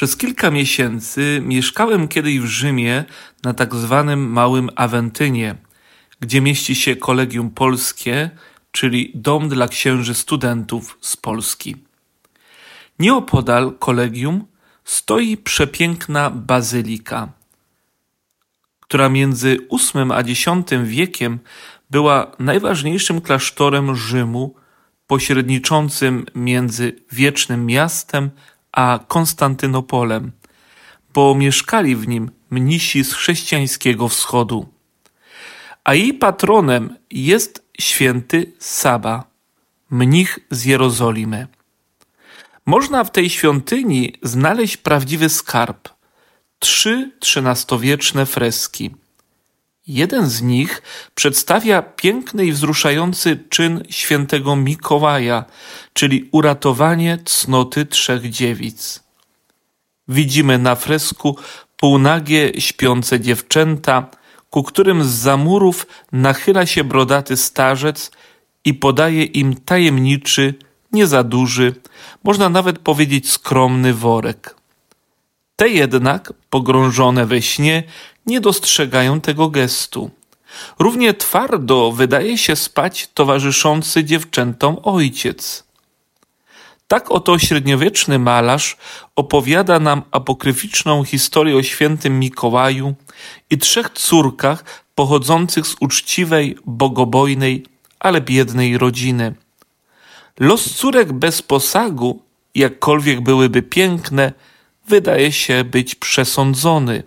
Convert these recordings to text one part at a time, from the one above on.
przez kilka miesięcy mieszkałem kiedyś w Rzymie na tak zwanym Małym Awentynie, gdzie mieści się Kolegium Polskie, czyli dom dla księży studentów z Polski. Nieopodal kolegium stoi przepiękna bazylika, która między VIII a X wiekiem była najważniejszym klasztorem Rzymu, pośredniczącym między wiecznym miastem a Konstantynopolem, bo mieszkali w nim mnisi z chrześcijańskiego wschodu. A jej patronem jest święty Saba, mnich z Jerozolimy. Można w tej świątyni znaleźć prawdziwy skarb. Trzy trzynastowieczne freski. Jeden z nich przedstawia piękny i wzruszający czyn świętego Mikołaja, czyli uratowanie cnoty trzech dziewic. Widzimy na fresku półnagie śpiące dziewczęta, ku którym z zamurów nachyla się brodaty starzec i podaje im tajemniczy, nie za duży, można nawet powiedzieć skromny worek. Te jednak, pogrążone we śnie, nie dostrzegają tego gestu. Równie twardo wydaje się spać towarzyszący dziewczętom ojciec. Tak oto średniowieczny malarz opowiada nam apokryficzną historię o świętym Mikołaju i trzech córkach pochodzących z uczciwej, bogobojnej, ale biednej rodziny. Los córek bez posagu, jakkolwiek byłyby piękne, wydaje się być przesądzony.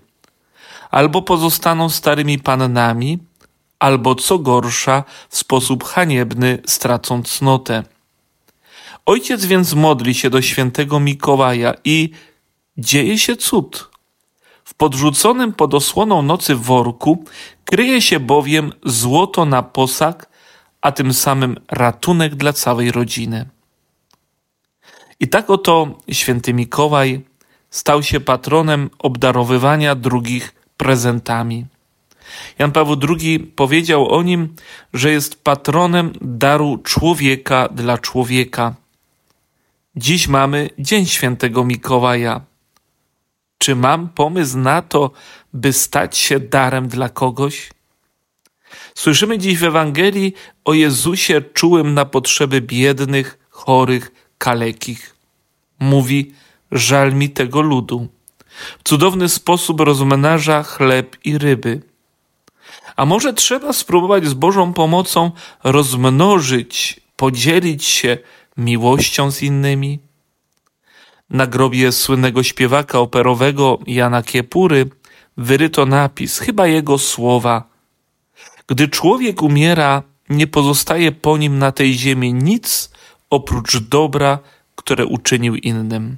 Albo pozostaną starymi pannami, albo co gorsza, w sposób haniebny stracą cnotę. Ojciec więc modli się do świętego Mikołaja i dzieje się cud. W podrzuconym pod osłoną nocy worku kryje się bowiem złoto na posag, a tym samym ratunek dla całej rodziny. I tak oto święty Mikołaj stał się patronem obdarowywania drugich prezentami. Jan Paweł II powiedział o nim, że jest patronem daru człowieka dla człowieka. Dziś mamy Dzień Świętego Mikołaja. Czy mam pomysł na to, by stać się darem dla kogoś? Słyszymy dziś w Ewangelii o Jezusie czułym na potrzeby biednych, chorych, kalekich. Mówi, żal mi tego ludu. W cudowny sposób rozmnaża chleb i ryby. A może trzeba spróbować z Bożą pomocą rozmnożyć, podzielić się miłością z innymi? Na grobie słynnego śpiewaka operowego Jana Kiepury wyryto napis, chyba jego słowa. Gdy człowiek umiera, nie pozostaje po nim na tej ziemi nic oprócz dobra, które uczynił innym.